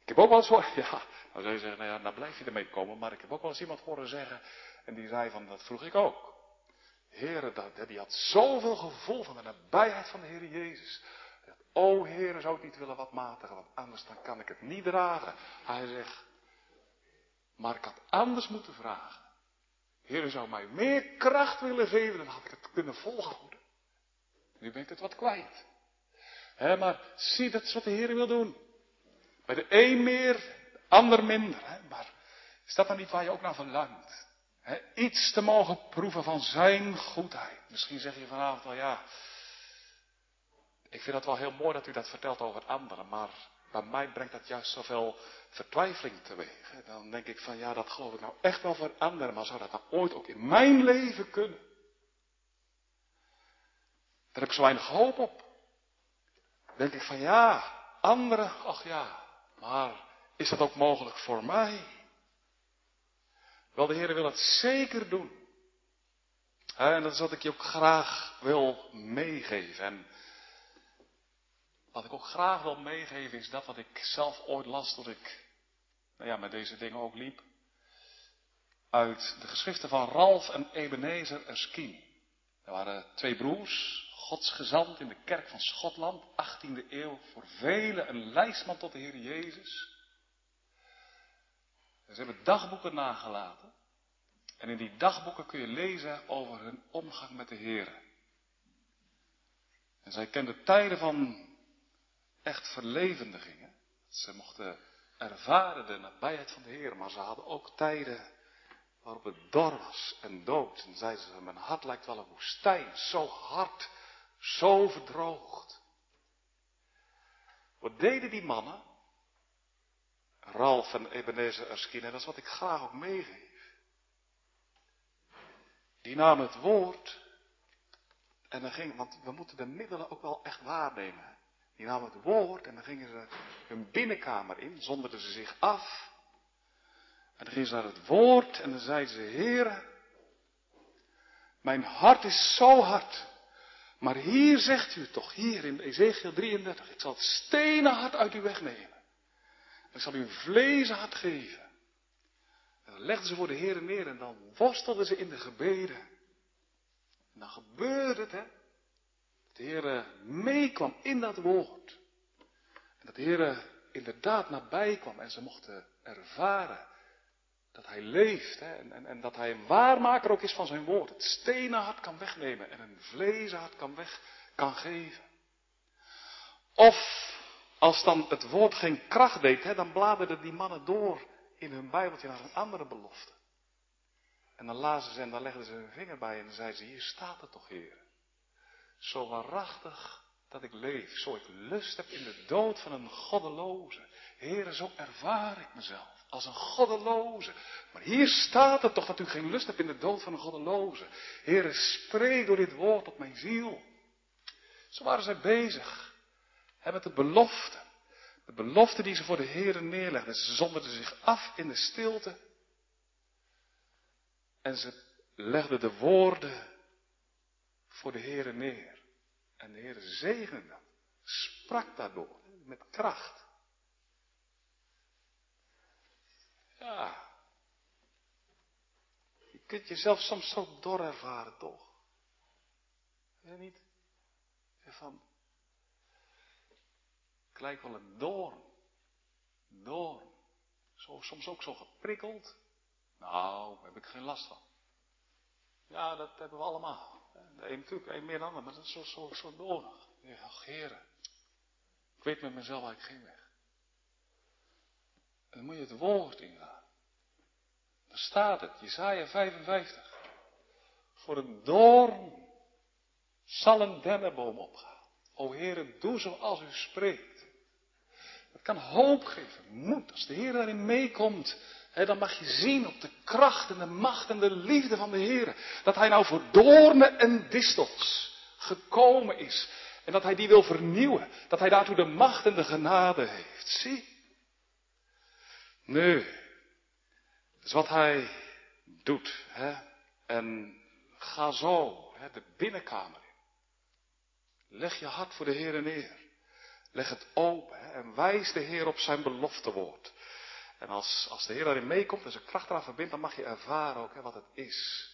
Ik heb ook wel eens horen, ja, dan zou je zeggen, nou ja, dan blijf je ermee komen. Maar ik heb ook wel eens iemand horen zeggen, en die zei van, dat vroeg ik ook. Heren, dat, die had zoveel gevoel van de nabijheid van de Heer Jezus. O Heer, zou ik niet willen wat matigen, want anders dan kan ik het niet dragen. Hij zegt, maar ik had anders moeten vragen. Heer, zou mij meer kracht willen geven, dan had ik het kunnen volhouden. Nu ben ik het wat kwijt. Maar zie, dat is wat de Heer wil doen. Bij de een meer, de ander minder. Maar is dat dan niet waar je ook naar verlangt? Iets te mogen proeven van zijn goedheid. Misschien zeg je vanavond wel ja. Ik vind het wel heel mooi dat u dat vertelt over anderen, maar bij mij brengt dat juist zoveel vertwijfeling teweeg. Dan denk ik van ja, dat geloof ik nou echt wel voor anderen, maar zou dat nou ooit ook in mijn leven kunnen? Daar heb ik zo weinig hoop op. Dan denk ik van ja, anderen, ach ja, maar is dat ook mogelijk voor mij? Wel, de Heer wil het zeker doen. En dat is wat ik je ook graag wil meegeven. En wat ik ook graag wil meegeven is dat wat ik zelf ooit las toen ik nou ja, met deze dingen ook liep. Uit de geschriften van Ralf en Ebenezer Erskine. Er waren twee broers, godsgezant in de kerk van Schotland, 18e eeuw, voor velen een lijstman tot de Heer Jezus. ze hebben dagboeken nagelaten. En in die dagboeken kun je lezen over hun omgang met de Heer. En zij kenden tijden van echt verlevendigingen. Ze mochten ervaren de nabijheid van de Heer, maar ze hadden ook tijden waarop het dor was en dood. En zeiden ze, mijn hart lijkt wel een woestijn, zo hard, zo verdroogd. Wat deden die mannen? Ralf en Ebenezer Erskine, dat is wat ik graag ook meegeef. Die namen het woord en dan ging, want we moeten de middelen ook wel echt waarnemen. Die namen het woord en dan gingen ze hun binnenkamer in, zonderden ze zich af. En dan gingen ze naar het woord en dan zeiden ze, heren, mijn hart is zo hard. Maar hier zegt u toch, hier in Ezekiel 33, ik zal het stenen hart uit u wegnemen. En ik zal u een vlezen hart geven. En dan legden ze voor de Heer neer en dan worstelden ze in de gebeden. En dan gebeurde het, hè. Dat de Heer meekwam in dat woord. En dat de Heer inderdaad nabij kwam en ze mochten ervaren dat Hij leeft. Hè? En, en, en, dat Hij een waarmaker ook is van zijn woord. Het stenen hart kan wegnemen en een vlezen hart kan weg kan geven. Of als dan het woord geen kracht deed, hè, dan bladerden die mannen door in hun Bijbeltje naar een andere belofte. En dan lazen ze en dan legden ze hun vinger bij en dan zeiden ze, hier staat het toch, Heer. Zo waarachtig dat ik leef, zo ik lust heb in de dood van een goddeloze. Heer, zo ervaar ik mezelf als een goddeloze. Maar hier staat het toch dat u geen lust hebt in de dood van een goddeloze. Heer, spreek door dit woord op mijn ziel. Zo waren zij bezig. Hebben de belofte. De belofte die ze voor de Heer neerlegden. Ze zonderden zich af in de stilte. En ze legden de woorden voor de Heer neer. En de Heer zegende Sprak daardoor. Met kracht. Ja. Je kunt jezelf soms zo dor ervaren, toch? Ja, niet? Van, ik lijk wel een doorn. Doorn. Soms ook zo geprikkeld. Nou, daar heb ik geen last van. Ja, dat hebben we allemaal. De een natuurlijk, een meer dan ander, maar dat is zo, zo, zo doornig. Ja, heren. Ik weet met mezelf eigenlijk geen weg. En dan moet je het woord ingaan. Daar staat het, Jesaja 55. Voor een doorn zal een dennenboom opgaan. O Heere, doe zoals u spreekt. Het kan hoop geven, moed. Als de Heer daarin meekomt, hè, dan mag je zien op de kracht en de macht en de liefde van de Heer. Dat Hij nou voor doornen en distels gekomen is. En dat Hij die wil vernieuwen. Dat Hij daartoe de macht en de genade heeft. Zie. Nu, dat is wat Hij doet. Hè? En ga zo hè, de binnenkamer in. Leg je hart voor de Heer neer. Leg het open hè, en wijs de Heer op zijn beloftewoord. En als, als de Heer daarin meekomt en zijn kracht eraan verbindt, dan mag je ervaren ook hè, wat het is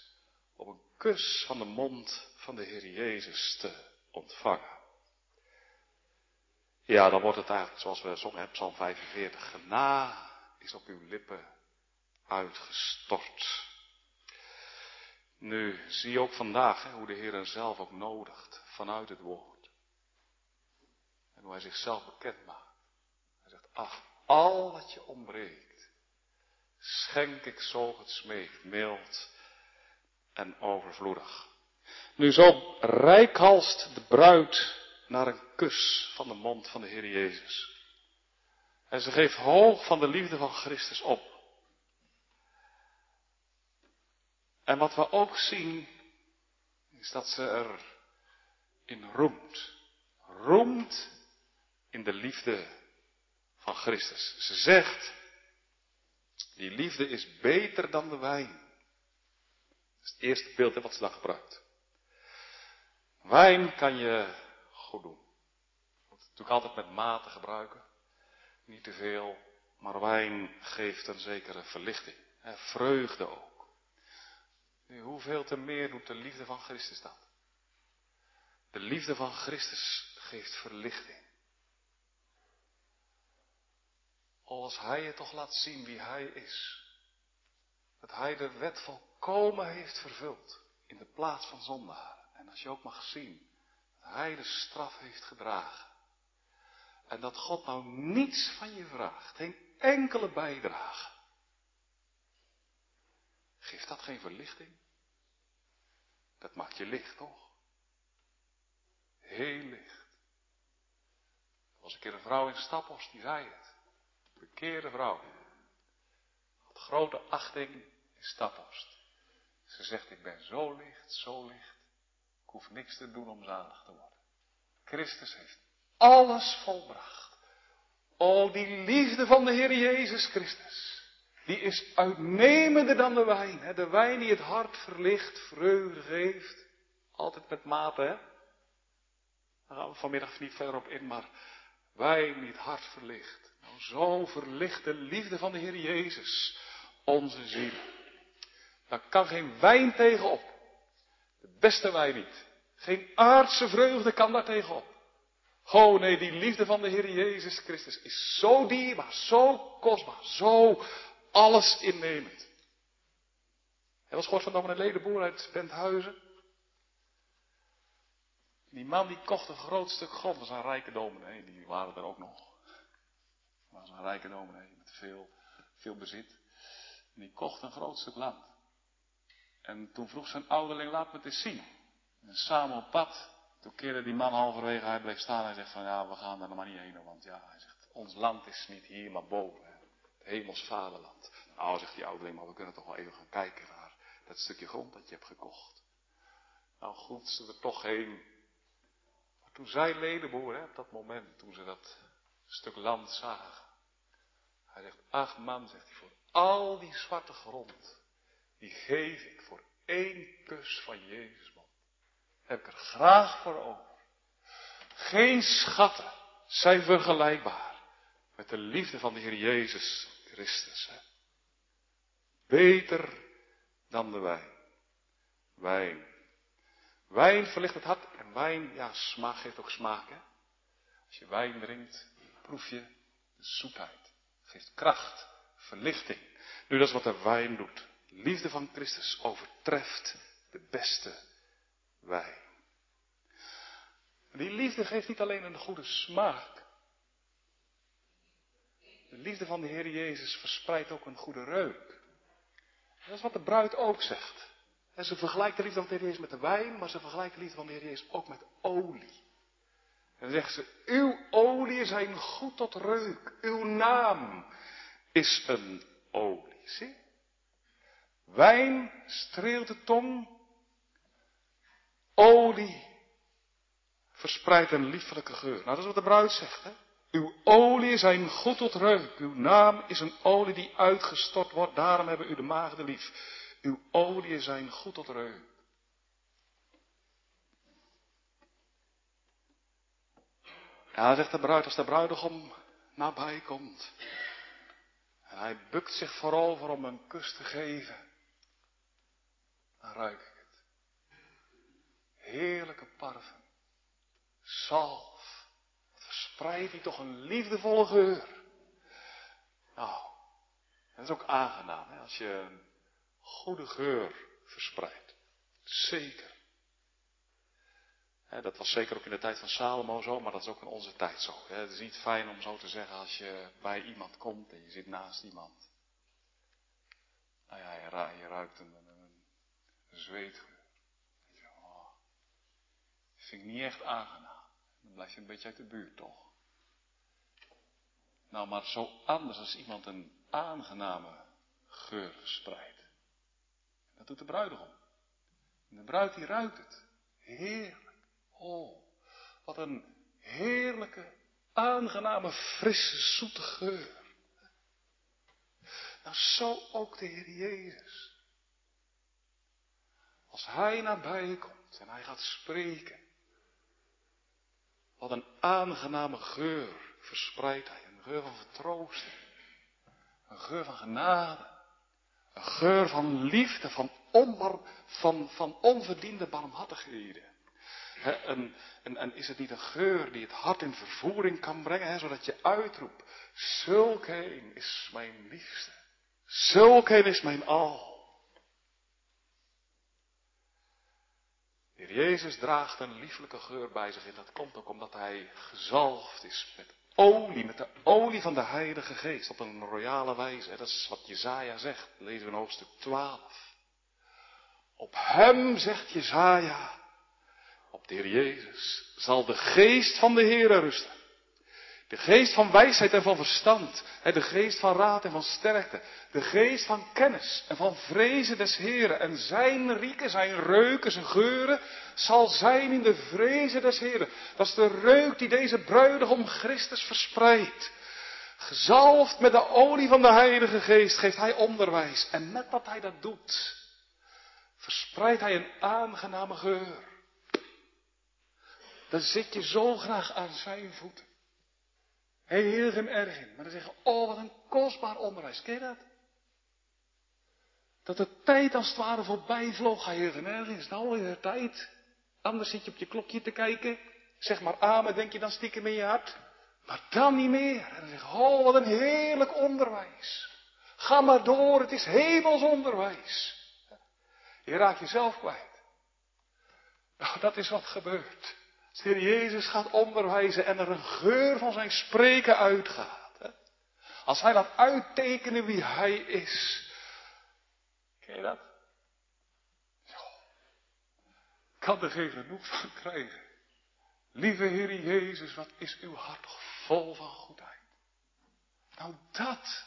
om een kus van de mond van de Heer Jezus te ontvangen. Ja, dan wordt het eigenlijk zoals we zongen hebben, Psalm 45. Gena is op uw lippen uitgestort. Nu zie je ook vandaag hè, hoe de Heer zelf ook nodigt vanuit het woord. En hoe hij zichzelf bekend maakt. Hij zegt, ach, al wat je ontbreekt, schenk ik zo het smeekt, mild en overvloedig. Nu zo rijkhalst de bruid naar een kus van de mond van de Heer Jezus. En ze geeft hoog van de liefde van Christus op. En wat we ook zien, is dat ze er in roemt. Roemt in de liefde van Christus. Ze zegt, die liefde is beter dan de wijn. Dat is het eerste beeld wat ze dan gebruikt. Wijn kan je goed doen. Je moet het natuurlijk altijd met mate gebruiken. Niet te veel, maar wijn geeft een zekere verlichting. Vreugde ook. Hoeveel te meer doet de liefde van Christus dat? De liefde van Christus geeft verlichting. Als Hij je toch laat zien wie Hij is. Dat Hij de wet volkomen heeft vervuld in de plaats van zondaren. En als je ook mag zien Dat hij de straf heeft gedragen. En dat God nou niets van je vraagt. Geen enkele bijdrage. Geeft dat geen verlichting? Dat maakt je licht, toch? Heel licht. Er was een keer een vrouw in Staphorst, die zei het. Bekeerde vrouw. Had grote achting in Staphorst. Ze zegt, ik ben zo licht, zo licht. Ik hoef niks te doen om zalig te worden. Christus heeft alles volbracht. O, die liefde van de Heer Jezus Christus. Die is uitnemender dan de wijn. De wijn die het hart verlicht, vreugde geeft. Altijd met mate, hè? Daar gaan we vanmiddag niet verder op in, maar wijn die het hart verlicht. Zo verlicht de liefde van de Heer Jezus onze ziel. Daar kan geen wijn tegenop. De beste wijn niet. Geen aardse vreugde kan daar tegenop. Oh nee, die liefde van de Heer Jezus Christus is zo dierbaar, zo kostbaar, zo alles innemend. Hij was gehoord van een ledenboer uit Benthuizen. Die man die kocht een groot stuk grond, dat was een rijke dominee, die waren er ook nog. Was een rijke dominee met veel, veel bezit. En die kocht een groot stuk land. En toen vroeg zijn ouderling, laat me het eens zien. En samen op pad, toen keerde die man halverwege, hij bleef staan en zegt van ja, we gaan daar maar niet heen. Want ja, hij zegt, ons land is niet hier, maar boven. Het hemels vaderland. Nou, zegt die ouderling, maar we kunnen toch wel even gaan kijken naar dat stukje grond dat je hebt gekocht. Nou goed, ze er toch heen. Maar toen zei Ledenboer, hè, op dat moment, toen ze dat stuk land zagen. Hij zegt, ach man, zegt hij, voor al die zwarte grond, die geef ik voor één kus van Jezus mond. Heb ik er graag voor over. Geen schatten zijn vergelijkbaar met de liefde van de Heer Jezus Christus. Hè. Beter dan de wijn. Wijn. Wijn verlicht het hart en wijn, ja, smaak geeft ook smaak. Als je wijn drinkt, proef je de zoetheid. Geeft kracht, verlichting. Nu, dat is wat de wijn doet. Liefde van Christus overtreft de beste wijn. Die liefde geeft niet alleen een goede smaak. De liefde van de Heer Jezus verspreidt ook een goede reuk. Dat is wat de bruid ook zegt. Ze vergelijkt de liefde van de Heer Jezus met de wijn, maar ze vergelijkt de liefde van de Heer Jezus ook met olie. En zegt ze, uw olie zijn goed tot reuk. Uw naam is een olie. Zie? Wijn streelt de tong. Olie verspreidt een liefelijke geur. Nou, dat is wat de bruid zegt. Hè? Uw olie zijn goed tot reuk. Uw naam is een olie die uitgestort wordt. Daarom hebben u de maagden lief. Uw olie zijn goed tot reuk. Ja, zegt de bruid, als de bruidegom nabij komt. En hij bukt zich voorover om een kus te geven. Dan ruik ik het. Heerlijke parfum. Wat verspreidt hij toch een liefdevolle geur. Nou, dat is ook aangenaam hè, als je een goede geur verspreidt. Zeker. Dat was zeker ook in de tijd van Salomo zo, maar dat is ook in onze tijd zo. Het is niet fijn om zo te zeggen als je bij iemand komt en je zit naast iemand. Nou ja, je, ruikt een, een, een zweetgeur. Oh, dat vind ik niet echt aangenaam. Dan blijf je een beetje uit de buurt toch. Nou, maar zo anders als iemand een aangename geur verspreidt. Dat doet de bruidegom. En de bruid die ruikt het. Heerlijk. Oh, wat een heerlijke, aangename, frisse, zoete geur. Nou, zo ook de Heer Jezus. Als Hij nabij komt en Hij gaat spreken. Wat een aangename geur verspreidt Hij. Een geur van vertroosting. Een geur van genade. Een geur van liefde, van, onbar, van, van onverdiende barmhartigheden. En, en, en, is het niet een geur die het hart in vervoering kan brengen, zodat je uitroept, zulk een is mijn liefste, zulk een is mijn al. Heer Jezus draagt een lieflijke geur bij zich en dat komt ook omdat hij gezalfd is met olie, met de olie van de Heilige Geest op een royale wijze. Dat is wat Jezaja zegt, lezen we in hoofdstuk 12. Op hem, zegt Jezaja, op de Heer Jezus, zal de geest van de Heere rusten. De geest van wijsheid en van verstand. De geest van raad en van sterkte. De geest van kennis en van vrezen des Heren. En zijn rieken, zijn reuken, zijn geuren zal zijn in de vrezen des Heren. Dat is de reuk die deze bruidegom Christus verspreidt. Gezalfd met de olie van de Heilige Geest geeft hij onderwijs. En met dat hij dat doet, verspreidt hij een aangename geur. Dan zit je zo graag aan zijn voeten. Heel geen erg in. Maar dan zeggen, oh wat een kostbaar onderwijs. Ken je dat? Dat de tijd als het ware voorbij vloog. Ga je erg in. Is nou weer tijd? Anders zit je op je klokje te kijken. Zeg maar amen, denk je dan stiekem in je hart. Maar dan niet meer. En dan zeg je, oh wat een heerlijk onderwijs. Ga maar door, het is hemels onderwijs. Je raakt jezelf kwijt. Nou, dat is wat gebeurt. De Heer Jezus gaat onderwijzen en er een geur van zijn spreken uitgaat. Hè? Als hij laat uittekenen wie hij is. Ken je dat? Kan er geen genoeg van krijgen. Lieve Heer Jezus, wat is uw hart vol van goedheid. Nou dat.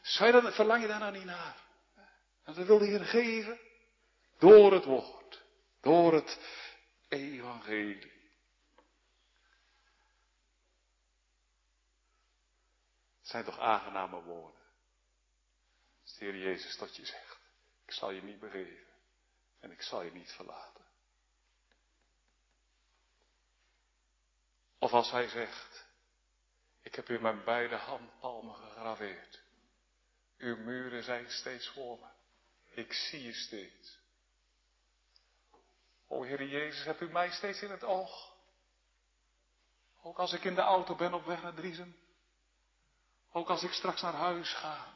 Zou je dat, verlang je daar nou niet naar? En dat wil de Heer geven. Door het woord. Door het evangelie. Het zijn toch aangename woorden. Als de Heer Jezus tot je zegt, ik zal je niet begeven en ik zal je niet verlaten. Of als hij zegt, ik heb u mijn beide handpalmen gegraveerd. Uw muren zijn steeds voor. Ik zie je steeds. O Heer Jezus, hebt u mij steeds in het oog? Ook als ik in de auto ben op weg naar Driesem. Ook als ik straks naar huis ga.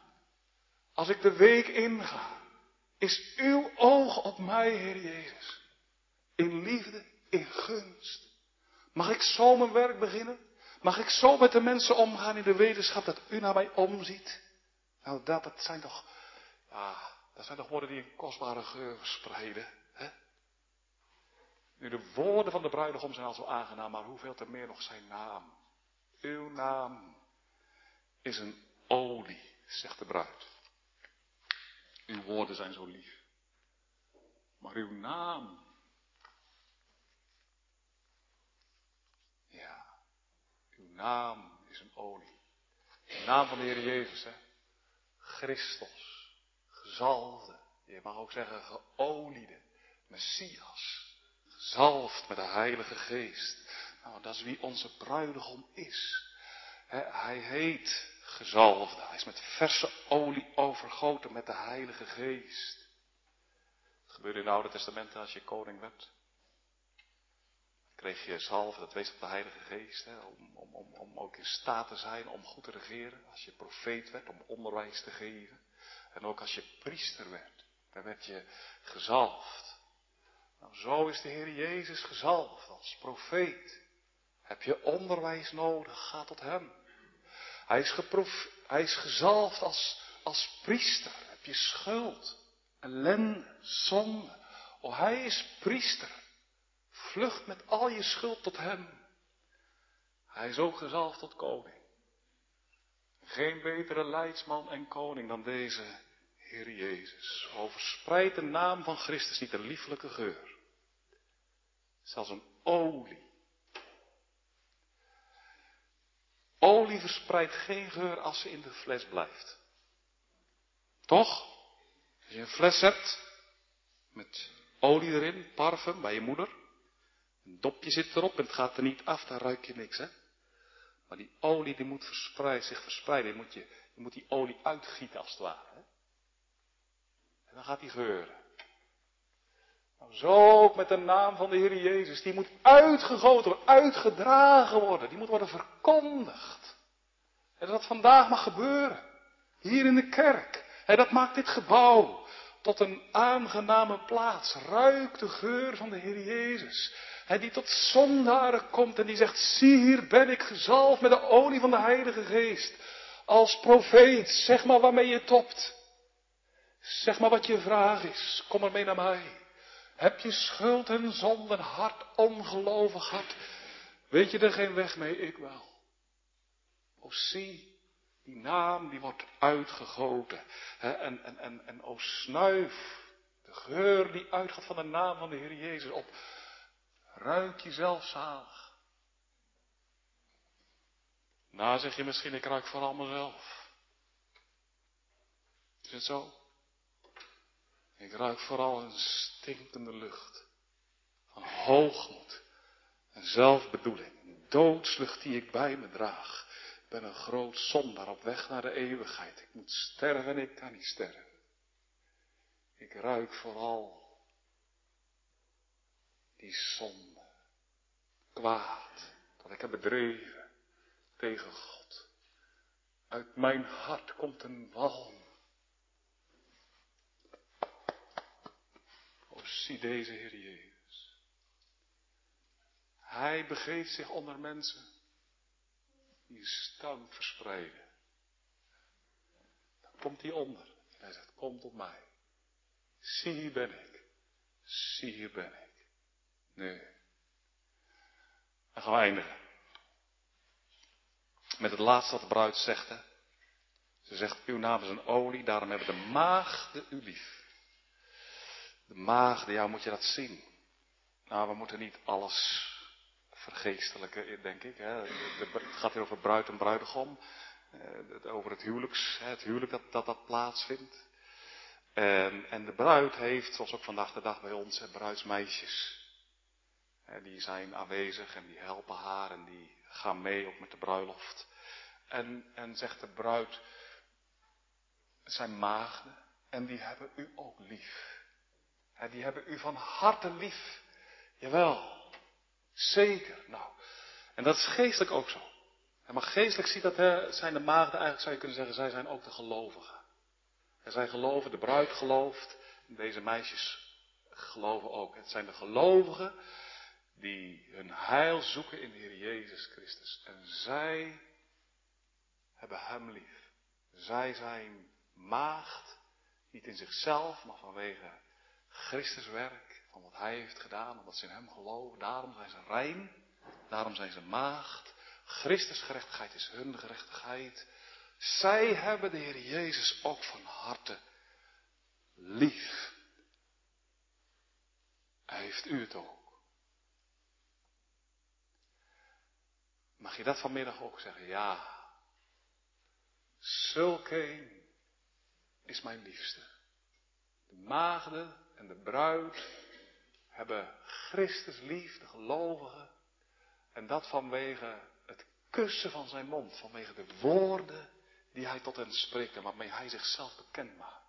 Als ik de week inga. Is uw oog op mij, Heer Jezus. In liefde, in gunst. Mag ik zo mijn werk beginnen? Mag ik zo met de mensen omgaan in de wetenschap dat u naar mij omziet? Nou, dat, dat zijn toch, ja, dat zijn toch woorden die een kostbare geur verspreiden. Nu, de woorden van de bruidegom zijn al zo aangenaam, maar hoeveel te meer nog zijn naam. Uw naam is een olie, zegt de bruid. Uw woorden zijn zo lief. Maar uw naam. Ja, uw naam is een olie. De naam van de Heer Jezus, hè. Christus, gezalfde, je mag ook zeggen geoliede, Messias gezalfd met de Heilige Geest. Nou, dat is wie onze bruidegom is. hij heet gezalfde. Hij is met verse olie overgoten met de Heilige Geest. Dat gebeurde in het Oude Testament als je koning werd. kreeg je zalf, dat wees op de Heilige Geest, om, om, om, om ook in staat te zijn om goed te regeren. Als je profeet werd, om onderwijs te geven. En ook als je priester werd, dan werd je gezalfd. Nou, zo is de Heer Jezus gezalfd als profeet. Heb je onderwijs nodig, ga tot Hem. Hij is, geprof, gezalfd als, als priester. Heb je schuld, ellende, zonde. Oh, hij is priester. Vlucht met al je schuld tot Hem. Hij is ook gezalfd tot koning. Geen betere leidsman en koning dan deze Heer Jezus. Overspreidt de naam van Christus niet een lieflijke geur. Zelfs een olie. Olie verspreidt geen geur als ze in de fles blijft. Toch? Als je een fles hebt met olie erin, parfum bij je moeder. Een dopje zit erop en het gaat er niet af, dan ruik je niks, hè? Maar die olie die moet verspreid, zich verspreiden. Je moet, je moet die olie uitgieten als het ware. Hè? En dan gaat die geuren. Zo ook met de naam van de Heer Jezus. Die moet uitgegoten worden, uitgedragen worden. Die moet worden verkondigd. En dat vandaag mag gebeuren. Hier in de kerk. En dat maakt dit gebouw tot een aangename plaats. Ruik de geur van de Heer Jezus. Hij die tot zondaren komt en die zegt, zie hier ben ik gezalfd met de olie van de Heilige Geest. Als profeet, zeg maar waarmee je topt. Zeg maar wat je vraag is, kom er mee naar mij. Heb je schuld en zonde hart ongelovig gehad? Weet je er geen weg mee? Ik wel. O zie, die naam die wordt uitgegoten. En, en, o snuif, de geur die uitgaat van de naam van de Heer Jezus op. Ruik jezelf zalig. Nou zeg je misschien, ik ruik vooral mezelf. Is het zo? Ik ruik vooral een stinkende lucht. Van hoogmoed. En zelfbedoeling. Een doodslucht die ik bij me draag. Ik ben een groot zondaar op weg naar de eeuwigheid. Ik moet sterven en ik kan niet sterven. Ik ruik vooral die zonde. Kwaad. Dat ik heb bedreven tegen God. Uit mijn hart komt een walm. Zie deze Heer Jezus. Hij begeeft zich onder mensen die stank verspreiden. Dan komt hij onder. En hij zegt, kom tot mij. Zie hier ben ik. Zie hier ben ik. Nee. Dan gaan we eindigen. Met het laatste wat de bruid zegt. Ze zegt, uw naam is een olie, daarom hebben de maagden u lief. De maagden, ja, moet je dat zien? Nou, we moeten niet alles vergeestelijken, denk ik. Hè. Het gaat hier over bruid en bruidegom. Eh, over het huwelijks, het huwelijk dat dat, plaatsvindt. En, en de bruid heeft, zoals ook vandaag de dag bij ons, bruidsmeisjes. Die zijn aanwezig en die helpen haar en die gaan mee ook met de bruiloft. En, en zegt de bruid, zijn maagden en die hebben u ook lief. En die hebben u van harte lief. Jawel, zeker. Nou, en dat is geestelijk ook zo. Maar geestelijk ziet dat, hè, zijn de maagden eigenlijk, zou je kunnen zeggen, zij zijn ook de gelovigen. En zij geloven, de bruid gelooft, deze meisjes geloven ook. Het zijn de gelovigen die hun heil zoeken in de Heer Jezus Christus. En zij hebben Hem lief. Zij zijn maagd, niet in zichzelf, maar vanwege Christus werk, van wat Hij heeft gedaan, omdat ze in Hem geloven. Daarom zijn ze rein, daarom zijn ze maagd. Christus gerechtigheid is hun gerechtigheid. Zij hebben de Heer Jezus ook van harte lief. Hij heeft u het ook. Mag je dat vanmiddag ook zeggen? Ja. Zulke is mijn liefste. De maagden en de bruid hebben Christus lief, de gelovigen. En dat vanwege het kussen van zijn mond, vanwege de woorden die hij tot hen spreekt en waarmee hij zichzelf bekend maakt.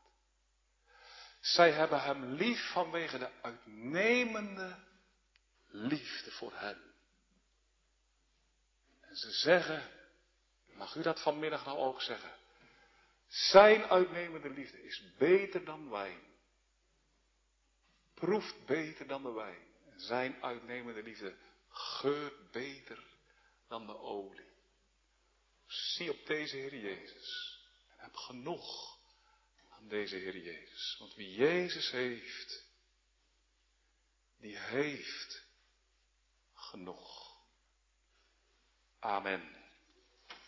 Zij hebben hem lief vanwege de uitnemende liefde voor hen. En ze zeggen, mag u dat vanmiddag nou ook zeggen? Zijn uitnemende liefde is beter dan wijn. Proeft beter dan de wijn. Zijn uitnemende liefde geurt beter dan de olie. Zie op deze Heer Jezus. En heb genoeg aan deze Heer Jezus. Want wie Jezus heeft, die heeft genoeg. Amen.